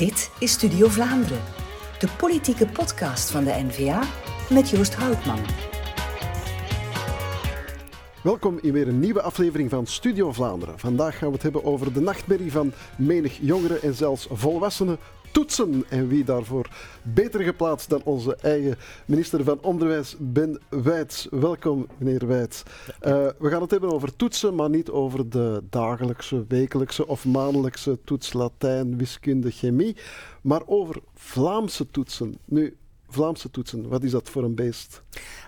Dit is Studio Vlaanderen, de politieke podcast van de NVA met Joost Houtman. Welkom in weer een nieuwe aflevering van Studio Vlaanderen. Vandaag gaan we het hebben over de nachtmerrie van menig jongeren en zelfs volwassenen toetsen. En wie daarvoor beter geplaatst dan onze eigen minister van Onderwijs, Ben Wijts. Welkom, meneer Wijts. Uh, we gaan het hebben over toetsen, maar niet over de dagelijkse, wekelijkse of maandelijkse toets Latijn, wiskunde, chemie, maar over Vlaamse toetsen. Nu, Vlaamse toetsen, wat is dat voor een beest?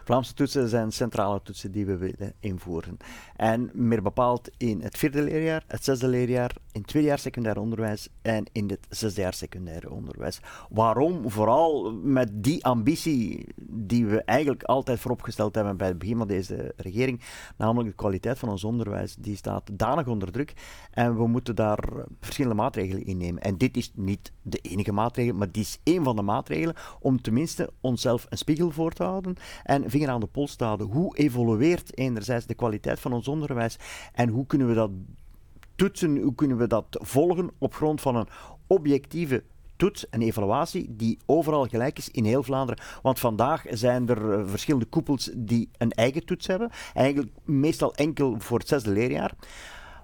Vlaamse toetsen zijn centrale toetsen die we willen invoeren. En meer bepaald in het vierde leerjaar, het zesde leerjaar, in het tweede jaar secundair onderwijs en in het zesde jaar secundair onderwijs. Waarom? Vooral met die ambitie die we eigenlijk altijd vooropgesteld hebben bij het begin van deze regering, namelijk de kwaliteit van ons onderwijs, die staat danig onder druk en we moeten daar verschillende maatregelen in nemen. En dit is niet de enige maatregel, maar dit is één van de maatregelen om tenminste onszelf een spiegel voor te houden en vinger aan de pols te houden. Hoe evolueert enerzijds de kwaliteit van ons onderwijs en hoe kunnen we dat toetsen, hoe kunnen we dat volgen op grond van een objectieve toets, een evaluatie die overal gelijk is in heel Vlaanderen. Want vandaag zijn er eh, verschillende koepels die een eigen toets hebben, eigenlijk meestal enkel voor het zesde leerjaar.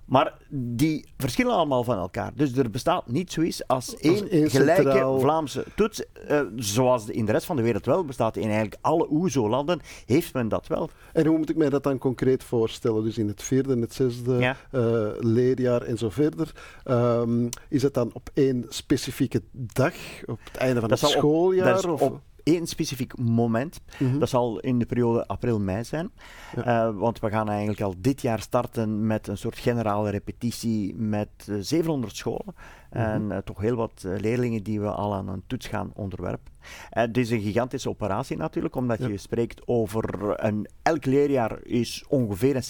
Maar die verschillen allemaal van elkaar. Dus er bestaat niet zoiets als één, gelijke Vlaamse toets. Uh, zoals in de rest van de wereld wel bestaat. In eigenlijk alle OESO-landen heeft men dat wel. En hoe moet ik mij dat dan concreet voorstellen? Dus in het vierde en het zesde uh, leerjaar en zo verder. Um, is het dan op één specifieke dag? Op het einde van dat het schooljaar? Op, of? Één specifiek moment. Mhm. Dat zal in de periode april-mei zijn. Eh, want we gaan eigenlijk al dit jaar starten met een soort generale repetitie met 700 eh, scholen. Mhm. En uh, toch heel wat leerlingen die we al aan een toets gaan onderwerpen. Het is een gigantische operatie natuurlijk, omdat je spreekt over een, elk leerjaar is ongeveer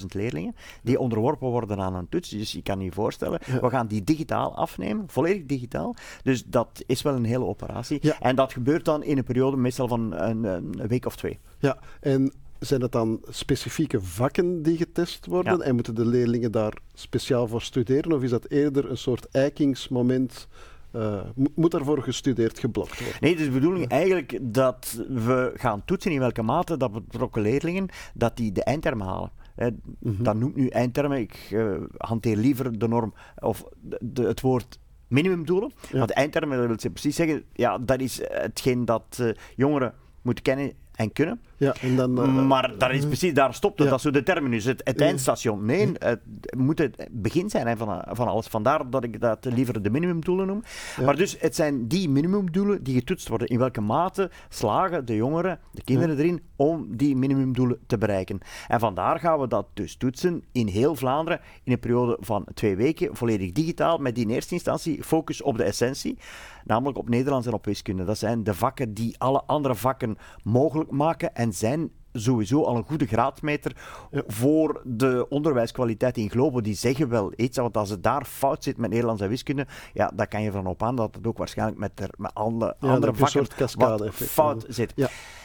70.000 leerlingen die onderworpen worden aan een toets. Dus je kan je voorstellen, we gaan die digitaal afnemen, volledig digitaal. Dus dat is wel een hele operatie. En dat gebeurt dan in een periode meestal van een, een week of twee. Ja, en zijn het dan specifieke vakken die getest worden en moeten de leerlingen daar speciaal voor studeren? Of is dat eerder een soort eikingsmoment uh, moet daarvoor gestudeerd geblokt worden? Nee, het is de bedoeling eigenlijk dat we gaan toetsen in welke mate dat betrokken leerlingen dat die de eindtermen halen. Hè, mhm. Dat noemt nu eindtermen. Ik uh, hanteer liever de norm of de, het woord minimumdoelen. Ja. Want eindtermen, dat wil ze precies zeggen, ja, dat is hetgeen dat uh, jongeren moeten kennen en kunnen. Ja, en dan, uh, maar daar is precies, daar stopt het. Dat is zo de terminus, het, het eindstation. Nee, het moet het begin zijn van, van alles. Vandaar dat ik dat liever de minimumdoelen noem. Maar dus, het zijn die minimumdoelen die getoetst worden. In welke mate slagen de jongeren, de kinderen erin, om die minimumdoelen te bereiken. En vandaar gaan we dat dus toetsen in heel Vlaanderen in een periode van twee weken, volledig digitaal, met in eerste instantie focus op de essentie, namelijk op Nederlands en op wiskunde. Dat zijn de vakken die alle andere vakken mogelijk maken en zijn sowieso al een goede graadmeter voor de onderwijskwaliteit in Globo. Die zeggen wel iets, want als het daar fout zit met Nederlands en wiskunde, ja, dan kan je van op aan dat het ook waarschijnlijk met, er, met alle andere vakken fout zit.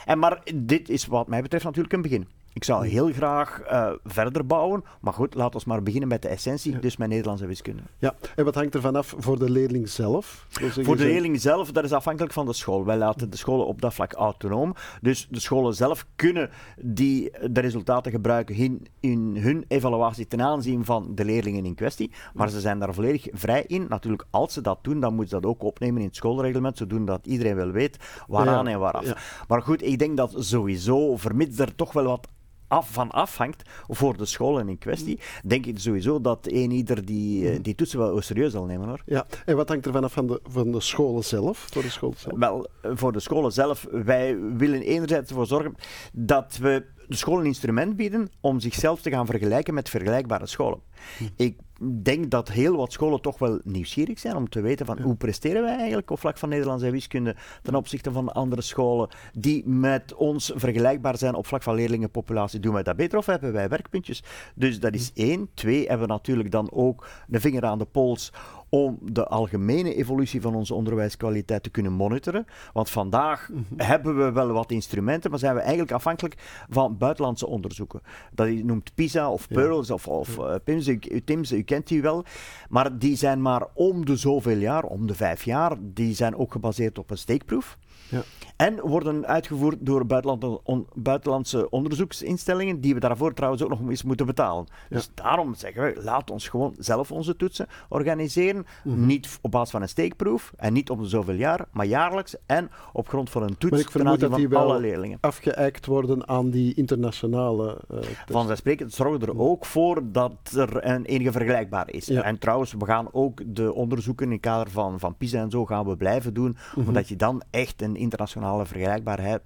En maar dit is wat mij betreft natuurlijk een begin. Ik zou heel graag uh, verder bouwen, maar goed, laten we maar beginnen met de essentie, dus met Nederlandse wiskunde. Ja, en wat hangt er vanaf voor de leerling zelf? Voor de leerling zelf, dat is afhankelijk van de school. Wij laten de scholen op dat vlak autonoom. Dus de scholen zelf kunnen die, de resultaten gebruiken in, in hun evaluatie ten aanzien van de leerlingen in kwestie, maar ze zijn daar volledig vrij in. Natuurlijk, als ze dat doen, dan moeten ze dat ook opnemen in het schoolreglement, zodat dat iedereen wel weet waaraan en waaraf. Maar goed, ik denk dat sowieso, vermits er toch wel wat af, van afhangt voor de scholen in kwestie, denk ik sowieso dat een ieder die, eh, die toetsen wel serieus zal nemen hoor. Ja, en wat hangt er vanaf van de, van de scholen zelf? Voor de school zelf? Wel, voor de scholen zelf, wij willen enerzijds ervoor zorgen dat we de scholen een instrument bieden om zichzelf te gaan vergelijken met vergelijkbare scholen. Hm. Ik denk dat heel wat scholen toch wel nieuwsgierig zijn om te weten van hoe presteren wij eigenlijk op vlak van Nederlands en wiskunde ten opzichte van andere scholen die met ons vergelijkbaar zijn op vlak van leerlingenpopulatie. Doen wij dat beter of hebben wij werkpuntjes? Dus dat is één. Twee, hebben we natuurlijk dan ook de vinger aan de pols om de algemene evolutie van onze onderwijskwaliteit te kunnen monitoren. Want vandaag Mhm. hebben we wel wat instrumenten, maar zijn we eigenlijk afhankelijk van buitenlandse onderzoeken. Dat je noemt PISA of Ja. Pearls of, of eh, PIMS, u, TIMS, u kent die wel. Maar die zijn maar om de zoveel jaar, om de vijf jaar, die zijn ook gebaseerd op een steekproef. Ja. En worden uitgevoerd door buitenlandse, on- buitenlandse onderzoeksinstellingen, die we daarvoor trouwens ook nog eens moeten betalen. Ja. Dus daarom zeggen we, laat ons gewoon zelf onze toetsen organiseren. Mhm. Niet op basis van een steekproef en niet om de zoveel jaar, maar jaarlijks en op grond van een toets Maar ik ten aanzien van die wel alle leerlingen. afgeëikt worden aan die internationale eh tests. Vanzelfsprekend zorgen er ook voor dat er een enige vergelijkbaar is. Ja. En trouwens, we gaan ook de onderzoeken in het kader van, van PISA en zo gaan we blijven doen, Mhm. omdat je dan echt een internationale vergelijkbaarheid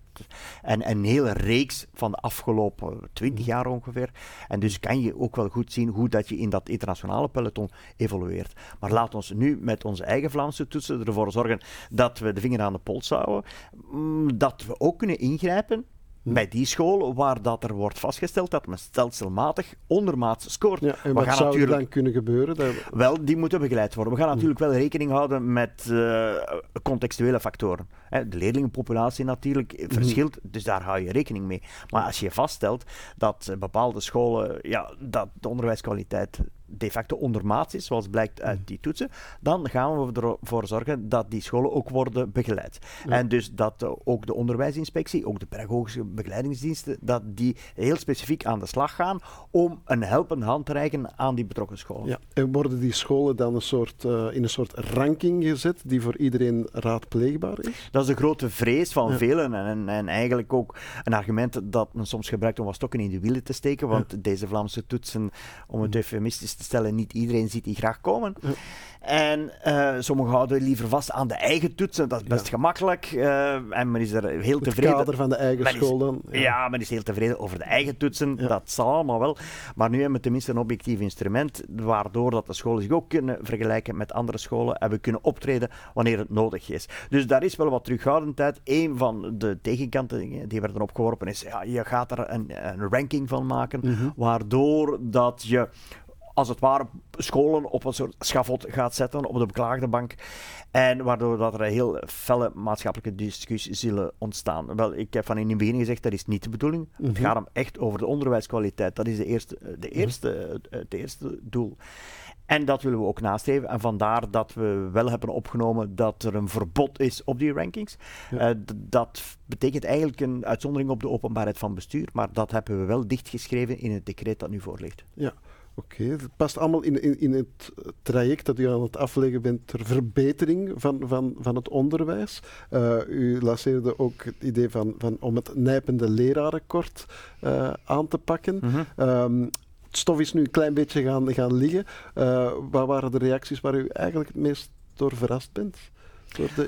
en een hele reeks van de afgelopen twintig Mhm. jaar ongeveer. En dus kan je ook wel goed zien hoe dat je in dat internationale peloton evolueert. Maar laat ons nu met onze eigen Vlaamse toetsen ervoor zorgen dat we de vinger aan de pols houden, mm, dat we ook kunnen ingrijpen bij die school waar dat er wordt vastgesteld dat men stelselmatig ondermaats scoort. ja, en we wat gaan zou natuurlijk dan kunnen gebeuren? Dat- wel, die moeten begeleid worden. We gaan natuurlijk wel rekening houden met eh, contextuele factoren. De leerlingenpopulatie natuurlijk verschilt, dus daar hou je rekening mee. Maar als je vaststelt dat eh, bepaalde scholen, ja, dat de onderwijskwaliteit de facto ondermaats is, zoals blijkt uit die toetsen, dan gaan we ervoor zorgen dat die scholen ook worden begeleid. En dus dat eh, ook de onderwijsinspectie, ook de pedagogische begeleidingsdiensten, dat die heel specifiek aan de slag gaan om een helpende hand te reiken aan die betrokken scholen. Ja, en worden die scholen dan een soort, eh, in een soort ranking gezet die voor iedereen raadpleegbaar is? Dat is de grote vrees van Ja. velen en, en eigenlijk ook een argument dat men soms gebruikt om wat stokken in de wielen te steken, want deze Vlaamse toetsen, om het eufemistisch te stellen, niet iedereen ziet die graag komen. Ja. En eh, sommigen houden liever vast aan de eigen toetsen, dat is best Ja. gemakkelijk. eh, en men is er heel Het tevreden. kader van de eigen Men is- school dan? Ja. men is heel tevreden over de eigen toetsen. Ja. Dat zal allemaal wel. Maar nu hebben we tenminste een objectief instrument, waardoor dat de scholen zich ook kunnen vergelijken met andere scholen en we kunnen optreden wanneer het nodig is. Dus daar is wel wat terughoudendheid. Een van de tegenkanten die werden opgeworpen is, ja, je gaat er een, een ranking van maken, Mhm. waardoor dat je als het ware scholen op een soort schavot gaat zetten op de beklaagde bank. En waardoor dat er een heel felle maatschappelijke discussies zullen ontstaan. Wel, ik heb van in het begin gezegd, dat is niet de bedoeling. Het Mhm. gaat hem echt over de onderwijskwaliteit. Dat is de eerste, de eerste, het eerste doel. En dat willen we ook nastreven. En vandaar dat we wel hebben opgenomen dat er een verbod is op die rankings. Ja. Eh, d- dat betekent eigenlijk een uitzondering op de openbaarheid van bestuur. Maar dat hebben we wel dichtgeschreven in het decreet dat nu voor ligt. Ja, oké. Het past allemaal in, in, in het traject dat u aan het afleggen bent ter verbetering van, van, van het onderwijs. Eh, u lanceerde ook het idee van, van om het nijpende lerarenkort eh, aan te pakken. Ehm, het stof is nu een klein beetje gaan, gaan liggen. Eh, wat waren de reacties waar u eigenlijk het meest door verrast bent?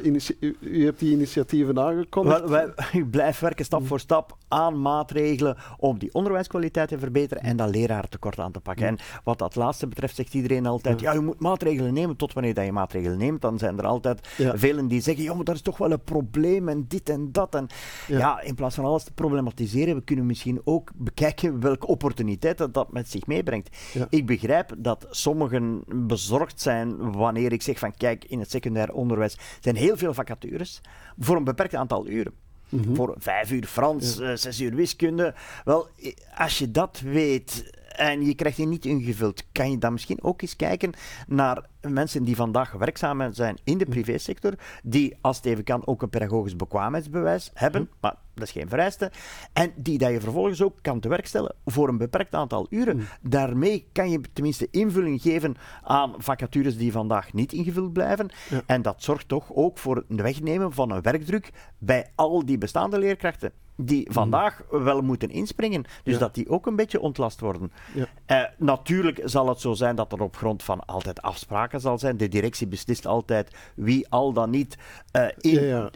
Initia- u, u hebt die initiatieven aangekondigd. Wel, wij, ik blijf werken stap voor stap aan maatregelen om die onderwijskwaliteit te verbeteren en dat leraartekort aan te pakken. En wat dat laatste betreft zegt iedereen altijd, ja, je moet maatregelen nemen. Tot wanneer dat je maatregelen neemt, dan zijn er altijd Ja. velen die zeggen, ja, maar dat is toch wel een probleem en dit en dat. En Ja. ja. in plaats van alles te problematiseren, we kunnen misschien ook bekijken welke opportuniteiten dat met zich meebrengt. Ja. Ik begrijp dat sommigen bezorgd zijn wanneer ik zeg van, kijk, in het secundair onderwijs zijn heel veel vacatures voor een beperkt aantal uren. Mhm. Voor vijf uur Frans, eh, zes uur wiskunde. Wel, als je dat weet en je krijgt die niet ingevuld, kan je dan misschien ook eens kijken naar mensen die vandaag werkzaam zijn in de privésector, die als het even kan ook een pedagogisch bekwaamheidsbewijs hebben, maar dat is geen vereiste, en die dat je vervolgens ook kan te werk stellen voor een beperkt aantal uren. Daarmee kan je tenminste invulling geven aan vacatures die vandaag niet ingevuld blijven. Ja. En dat zorgt toch ook voor het wegnemen van een werkdruk bij al die bestaande leerkrachten die vandaag wel moeten inspringen. Dus. Ja. dat die ook een beetje ontlast worden. Ja. Eh, natuurlijk zal het zo zijn dat er op grond van altijd afspraken zal zijn. De directie beslist altijd wie al dan niet eh, in, Ja.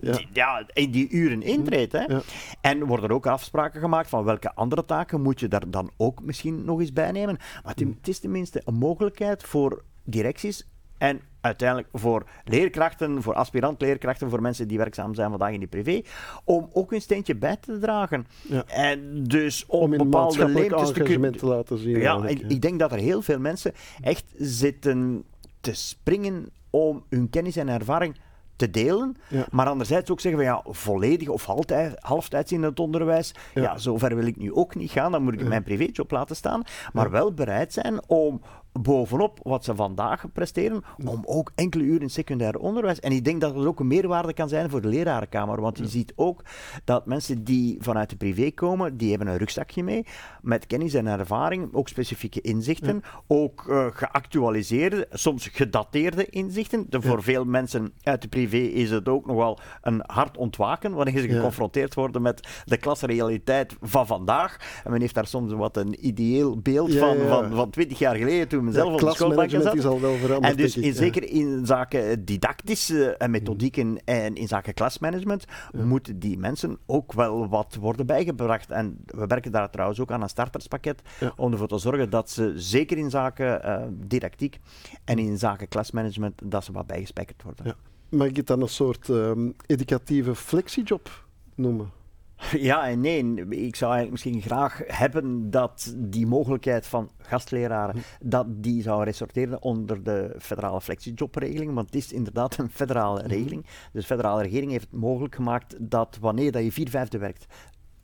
Ja. die- ja, in die uren intreedt. Hè. En worden er ook afspraken gemaakt van welke andere taken moet je daar dan ook misschien nog eens bij nemen. Maar het, Mm. het is tenminste een mogelijkheid voor directies en uiteindelijk voor leerkrachten, voor aspirant-leerkrachten, voor mensen die werkzaam zijn vandaag in die privé, om ook een steentje bij te dragen. Ja. En dus Om bepaalde leemtes te kunnen... te laten zien. Ja, ik denk dat er heel veel mensen echt zitten te springen om hun kennis en ervaring te delen, Ja. maar anderzijds ook zeggen van ja, volledig of halftij- halftijds in het onderwijs, Ja. ja. zover wil ik nu ook niet gaan, dan moet ik mijn privéjob laten staan, maar wel bereid zijn om bovenop wat ze vandaag presteren, om ook enkele uren in secundair onderwijs. En ik denk dat het ook een meerwaarde kan zijn voor de lerarenkamer, want je ziet ook dat mensen die vanuit de privé komen, die hebben een rugzakje mee, met kennis en ervaring, ook specifieke inzichten, ook eh, geactualiseerde, soms gedateerde inzichten. De, voor veel mensen uit de privé is het ook nog wel een hard ontwaken, wanneer ze geconfronteerd worden met de klasrealiteit van vandaag. En men heeft daar soms wat een ideeel beeld van, van, van 20 jaar geleden, toen men zelf op de schoolbank klasmanagement zat. is al wel veranderd, En dus ik, in, zeker in zaken didactische en methodieken en in zaken klasmanagement moeten die mensen ook wel wat worden bijgebracht. En we werken daar trouwens ook aan een starterspakket om ervoor te zorgen dat ze zeker in zaken eh, didactiek en in zaken klasmanagement dat ze wat bijgespijkerd worden. Mag ik het dan een soort ehm, educatieve flexiejob noemen? Ja en nee. Ik zou eigenlijk misschien graag hebben dat die mogelijkheid van gastleraren, dat die zou resorteren onder de federale flexiejobregeling, want het is inderdaad een federale regeling. Dus de federale regering heeft het mogelijk gemaakt dat wanneer dat je vier vijfde werkt,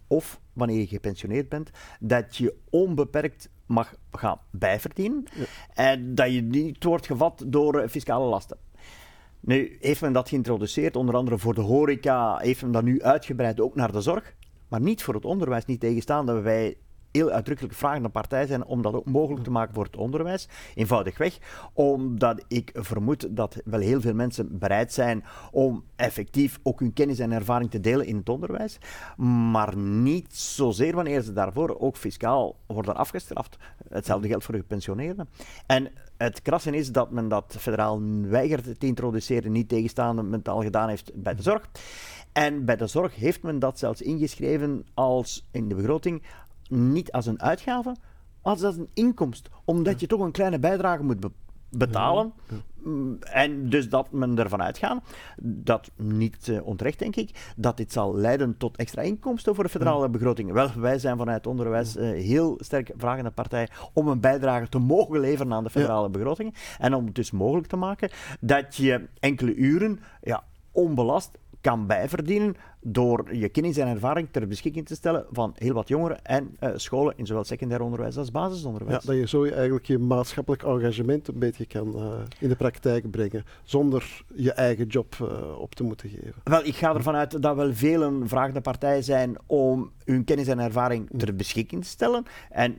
of wanneer je gepensioneerd bent, dat je onbeperkt mag gaan bijverdienen en dat je niet wordt gevat door fiscale lasten. Nu heeft men dat geïntroduceerd, onder andere voor de horeca, heeft men dat nu uitgebreid ook naar de zorg, maar niet voor het onderwijs, niet tegenstaan dat wij heel uitdrukkelijk vragende partij zijn om dat ook mogelijk te maken voor het onderwijs. Eenvoudigweg, omdat ik vermoed dat wel heel veel mensen bereid zijn om effectief ook hun kennis en ervaring te delen in het onderwijs, maar niet zozeer wanneer ze daarvoor ook fiscaal worden afgestraft. Hetzelfde geldt voor de gepensioneerden. En het krassen is dat men dat federaal weigert te introduceren, niet tegenstaande men het al gedaan heeft bij de zorg. En bij de zorg heeft men dat zelfs ingeschreven als in de begroting niet als een uitgave, maar als een inkomst. Omdat je toch een kleine bijdrage moet be- betalen. Mm, En dus dat men ervan uitgaan, dat niet eh, onterecht denk ik, dat dit zal leiden tot extra inkomsten voor de federale begroting. Wel, wij zijn vanuit onderwijs eh, heel sterk vragende partij om een bijdrage te mogen leveren aan de federale begroting. En om het dus mogelijk te maken dat je enkele uren ja, onbelast kan bijverdienen door je kennis en ervaring ter beschikking te stellen van heel wat jongeren en eh, scholen in zowel secundair onderwijs als Ja, basisonderwijs. dat je zo je eigenlijk je maatschappelijk engagement een beetje kan eh, in de praktijk brengen, zonder je eigen job eh, op te moeten geven. Wel, ik ga ervan uit dat wel velen vragende partij zijn om hun kennis en ervaring ter beschikking te stellen. En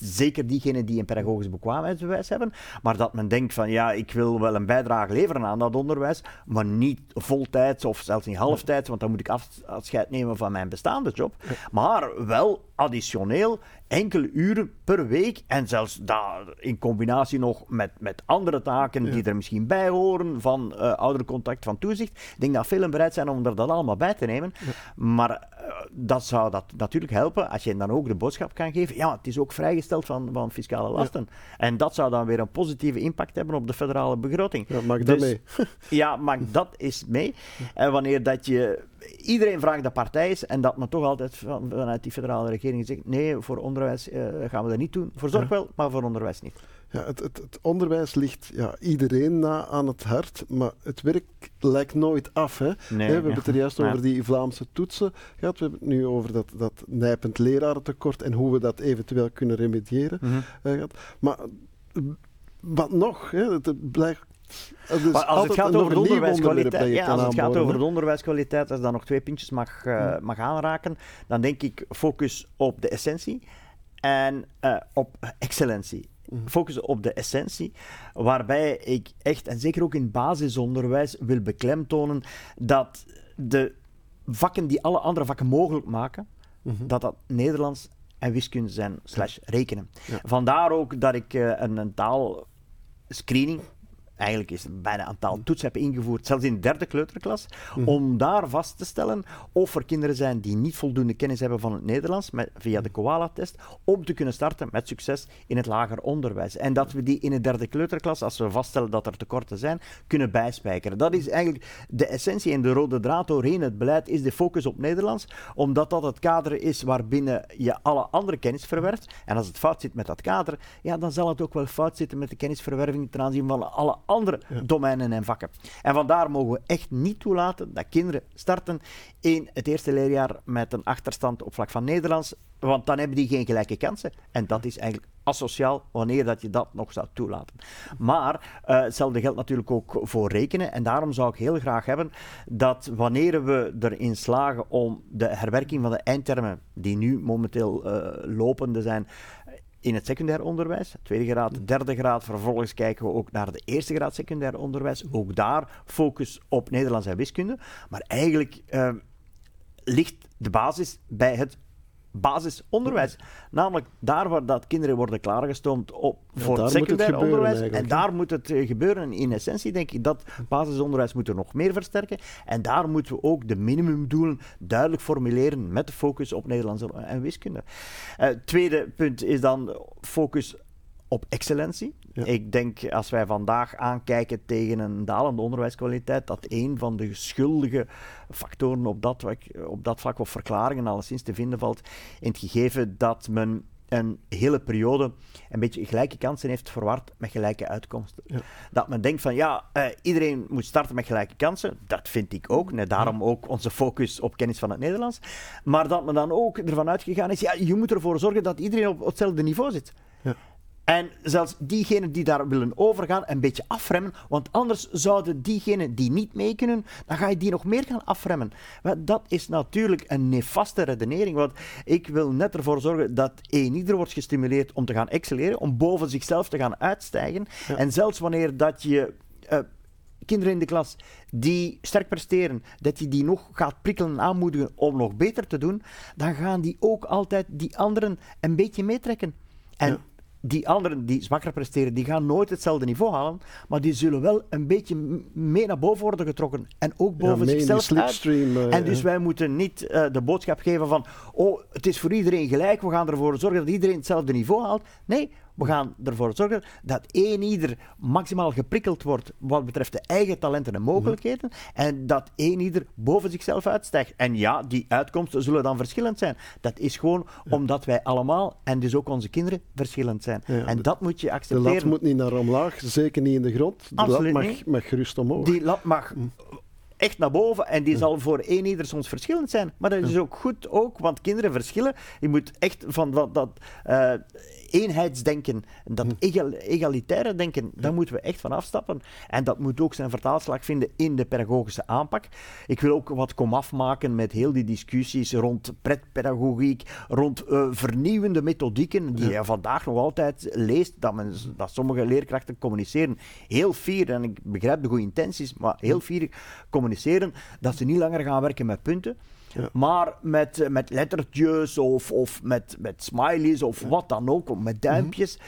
zeker diegenen die een pedagogisch bekwaamheidsbewijs hebben. Maar dat men denkt van ja, ik wil wel een bijdrage leveren aan dat onderwijs, maar niet voltijds of zelfs niet halftijds, want dan moet ik af- afscheid nemen van mijn bestaande job. Maar wel additioneel enkele uren per week en zelfs daar in combinatie nog met, met andere taken die er misschien bij horen, van eh oudercontact, van toezicht. Ik denk dat velen bereid zijn om er dat allemaal bij te nemen. Maar dat zou dat natuurlijk helpen als je dan ook de boodschap kan geven, ja, het is ook vrijgesteld van, van fiscale lasten. En dat zou dan weer een positieve impact hebben op de federale begroting. Ja, maak dat Dus- mee. ja, maak dat eens mee. En wanneer dat je iedereen vraagt dat partij is en dat men toch altijd van, vanuit die federale regering zegt nee, voor onderwijs eh, gaan we dat niet doen. Voor zorg wel, maar voor onderwijs niet. Ja, het, het, het onderwijs ligt ja, iedereen na aan het hart, maar het werk lijkt nooit af. Hè? Nee, we hebben het er juist Ja. over die Vlaamse toetsen gehad. We hebben het nu over dat, dat nijpend lerarentekort en hoe we dat eventueel kunnen remediëren gehad. Maar wat nog? Hè? Het. Het is Maar als het gaat over de onderwijskwaliteit, ja, als het gaat over de onderwijskwaliteit, als ik daar nog twee puntjes mag, eh, mag aanraken, dan denk ik focus op de essentie en eh, op excellentie. Focussen op de essentie, waarbij ik echt, en zeker ook in basisonderwijs, wil beklemtonen dat de vakken die alle andere vakken mogelijk maken, dat dat Nederlands en wiskunde zijn, slash rekenen. Vandaar ook dat ik eh, een, een taalscreening eigenlijk is het bijna een aantal toetsen heb ingevoerd, zelfs in de derde kleuterklas, om daar vast te stellen of er kinderen zijn die niet voldoende kennis hebben van het Nederlands met, via de Koala-test, om te kunnen starten met succes in het lager onderwijs. En dat we die in de derde kleuterklas, als we vaststellen dat er tekorten zijn, kunnen bijspijkeren. Dat is eigenlijk de essentie en de rode draad doorheen het beleid, is de focus op Nederlands, omdat dat het kader is waarbinnen je alle andere kennis verwerft. En als het fout zit met dat kader, ja, dan zal het ook wel fout zitten met de kennisverwerving ten aanzien van alle andere domeinen en vakken. En vandaar mogen we echt niet toelaten dat kinderen starten in het eerste leerjaar met een achterstand op vlak van Nederlands, want dan hebben die geen gelijke kansen. En dat is eigenlijk asociaal wanneer dat je dat nog zou toelaten. Maar uh, hetzelfde geldt natuurlijk ook voor rekenen. En daarom zou ik heel graag hebben dat wanneer we erin slagen om de herwerking van de eindtermen, die nu momenteel uh, lopende zijn, in het secundair onderwijs, tweede graad, derde graad. Vervolgens kijken we ook naar de eerste graad secundair onderwijs. Ook daar focus op Nederlands en wiskunde. Maar eigenlijk uh, ligt de basis bij het basisonderwijs. Namelijk daar waar dat kinderen worden klaargestoomd op, voor het secundair onderwijs. En daar moet het eh, gebeuren. In essentie denk ik dat basisonderwijs moeten we nog meer versterken. En daar moeten we ook de minimumdoelen duidelijk formuleren met de focus op Nederlands en wiskunde. Uh, tweede punt is dan focus op excellentie. Ik denk, als wij vandaag aankijken tegen een dalende onderwijskwaliteit, dat een van de schuldige factoren op dat, vlak, op dat vlak, of verklaringen alleszins te vinden valt, in het gegeven dat men een hele periode een beetje gelijke kansen heeft verward met gelijke uitkomsten. Dat men denkt van ja, uh, iedereen moet starten met gelijke kansen. Dat vind ik ook. En daarom ook onze focus op kennis van het Nederlands. Maar dat men dan ook ervan uitgegaan is, ja, je moet ervoor zorgen dat iedereen op hetzelfde niveau zit. Ja. En zelfs diegenen die daar willen overgaan, een beetje afremmen. Want anders zouden diegenen die niet mee kunnen, dan ga je die nog meer gaan afremmen. Maar dat is natuurlijk een nefaste redenering. Want ik wil net ervoor zorgen dat een ieder wordt gestimuleerd om te gaan excelleren, om boven zichzelf te gaan uitstijgen. En zelfs wanneer dat je. Uh, kinderen in de klas die sterk presteren, dat je die nog gaat prikkelen en aanmoedigen om nog beter te doen, dan gaan die ook altijd die anderen een beetje meetrekken. En die anderen die zwakker presteren, die gaan nooit hetzelfde niveau halen, maar die zullen wel een beetje mee naar boven worden getrokken en ook boven ja, zichzelf uit. Uh, en dus wij moeten niet uh, de boodschap geven van, oh, het is voor iedereen gelijk, we gaan ervoor zorgen dat iedereen hetzelfde niveau haalt. Nee, we gaan ervoor zorgen dat één ieder maximaal geprikkeld wordt wat betreft de eigen talenten en mogelijkheden. En dat één ieder boven zichzelf uitstijgt. En ja, die uitkomsten zullen dan verschillend zijn. Dat is gewoon omdat wij allemaal, en dus ook onze kinderen, verschillend zijn. en dat moet je accepteren. De lat moet niet naar omlaag, zeker niet in de grond. De Absoluut lat mag, mag gerust omhoog. Die lat mag hm echt naar boven en die zal voor één ieder soms verschillend zijn. Maar dat is ook goed, ook, want kinderen verschillen. Je moet echt van dat, dat uh, eenheidsdenken, dat egalitaire denken, daar moeten we echt van afstappen. En dat moet ook zijn vertaalslag vinden in de pedagogische aanpak. Ik wil ook wat komaf maken met heel die discussies rond pretpedagogiek, rond uh, vernieuwende methodieken, die je vandaag nog altijd leest, dat, men, dat sommige leerkrachten communiceren heel fier, en ik begrijp de goede intenties, maar heel fier communiceren communiceren, dat ze niet langer gaan werken met punten, maar met, met lettertjes of, of met, met smileys of wat dan ook, met duimpjes.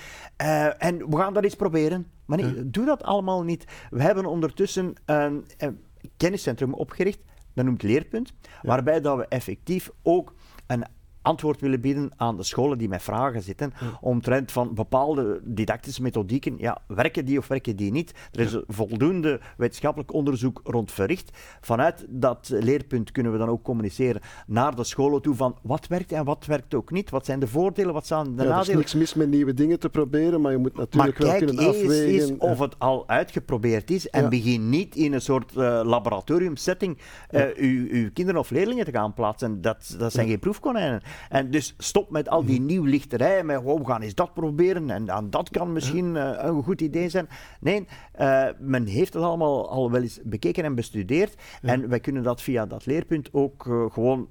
uh, en we gaan dat eens proberen. Maar nee, doe dat allemaal niet. We hebben ondertussen een, een kenniscentrum opgericht, dat noemt Leerpunt, waarbij dat we effectief ook een antwoord willen bieden aan de scholen die met vragen zitten, ja. omtrent van bepaalde didactische methodieken. Ja, werken die of werken die niet? Er is voldoende wetenschappelijk onderzoek rond verricht. Vanuit dat leerpunt kunnen we dan ook communiceren naar de scholen toe van wat werkt en wat werkt ook niet. Wat zijn de voordelen, wat zijn de nadelen? Er is niks mis met nieuwe dingen te proberen, maar je moet natuurlijk maar wel kunnen afwegen. Eens of het al uitgeprobeerd is en begin niet in een soort uh, laboratoriumsetting uh, uw, uw kinderen of leerlingen te gaan plaatsen. Dat, dat zijn geen proefkonijnen. En dus stop met al die mhm. nieuwlichterij, met oh, we gaan eens dat proberen en, en dat kan misschien uh, een goed idee zijn. Nee, uh, men heeft het allemaal al wel eens bekeken en bestudeerd. En wij kunnen dat via dat leerpunt ook uh, gewoon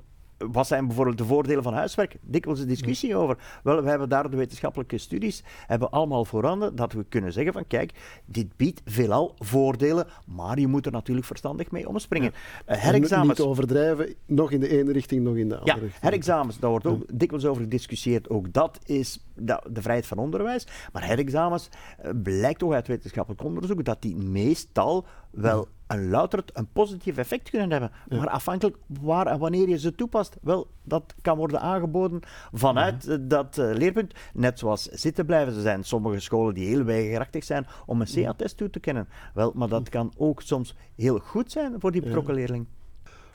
wat zijn bijvoorbeeld de voordelen van huiswerk? Dikwijls een discussie over. Wel, we hebben daar de wetenschappelijke studies hebben allemaal voorhanden dat we kunnen zeggen van kijk, dit biedt veelal voordelen, maar je moet er natuurlijk verstandig mee omspringen. Ja. Uh, herexamens... Niet overdrijven, nog in de ene richting, nog in de andere ja, richting. herexamens, daar wordt ook dikwijls over gediscussieerd. Ook dat is de, vrijheid van onderwijs. Maar herexamens uh, blijkt toch uit wetenschappelijk onderzoek dat die meestal wel een louterd een positief effect kunnen hebben. Maar afhankelijk waar en wanneer je ze toepast, wel, dat kan worden aangeboden vanuit mhm. dat uh, leerpunt. Net zoals zitten blijven. Er zijn sommige scholen die heel weigerachtig zijn om een CA-test toe te kennen. Wel, maar dat kan ook soms heel goed zijn voor die betrokken leerling.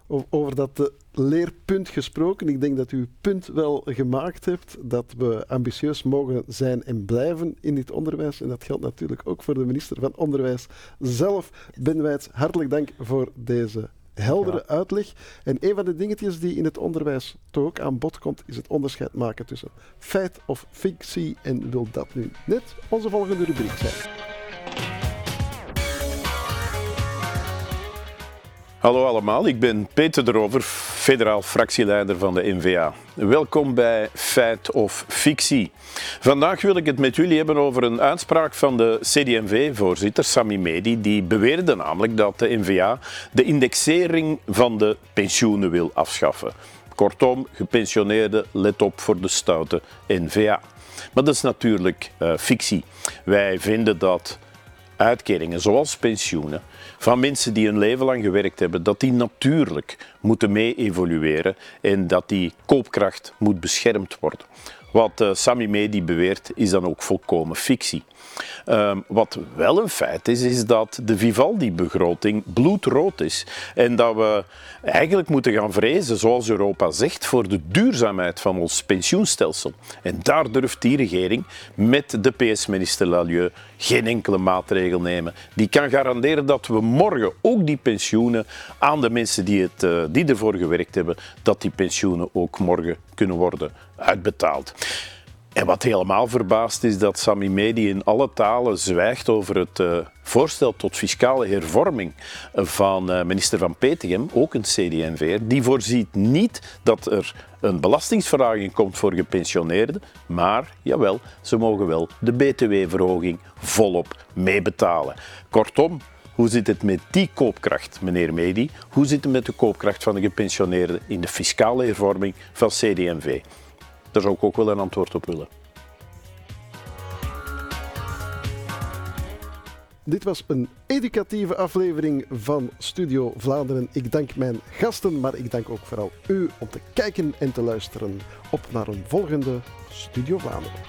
Over dat leerpunt gesproken. Ik denk dat u punt wel gemaakt hebt dat we ambitieus mogen zijn en blijven in dit onderwijs. En dat geldt natuurlijk ook voor de minister van Onderwijs zelf. Ben Wijts, hartelijk dank voor deze heldere uitleg. En een van de dingetjes die in het onderwijs toch ook aan bod komt, is het onderscheid maken tussen feit of fictie. En wil dat nu net onze volgende rubriek zijn. Hallo allemaal, ik ben Peter de Rover, federaal fractieleider van de NVA. Welkom bij Feit of Fictie. Vandaag wil ik het met jullie hebben over een uitspraak van de CD&V-voorzitter Sami Medi, die beweerde namelijk dat de NVA de indexering van de pensioenen wil afschaffen. Kortom, gepensioneerden, let op voor de stoute NVA. Maar dat is natuurlijk uh, fictie. Wij vinden dat uitkeringen zoals pensioenen van mensen die een leven lang gewerkt hebben, dat die natuurlijk moeten mee evolueren en dat die koopkracht moet beschermd worden. Wat uh, Sami Medi beweert is dan ook volkomen fictie. Um, wat wel een feit is, is dat de Vivaldi-begroting bloedrood is. En dat we eigenlijk moeten gaan vrezen, zoals Europa zegt, voor de duurzaamheid van ons pensioenstelsel. En daar durft die regering met de PS-minister Lalieu geen enkele maatregel nemen. Die kan garanderen dat we morgen ook die pensioenen aan de mensen die, het, uh, die ervoor gewerkt hebben, dat die pensioenen ook morgen kunnen worden uitbetaald. En wat helemaal verbaast is dat Sami Medi in alle talen zwijgt over het uh, voorstel tot fiscale hervorming van uh, minister Van Petegem, ook een CD&V. Die voorziet niet dat er een belastingsverlaging komt voor gepensioneerden, maar jawel, ze mogen wel de btw-verhoging volop meebetalen. Kortom, hoe zit het met die koopkracht, meneer Medi? Hoe zit het met de koopkracht van de gepensioneerden in de fiscale hervorming van CD&V? Daar zou ik ook wel een antwoord op willen. Dit was een educatieve aflevering van Studio Vlaanderen. Ik dank mijn gasten, maar ik dank ook vooral u om te kijken en te luisteren. Op naar een volgende Studio Vlaanderen.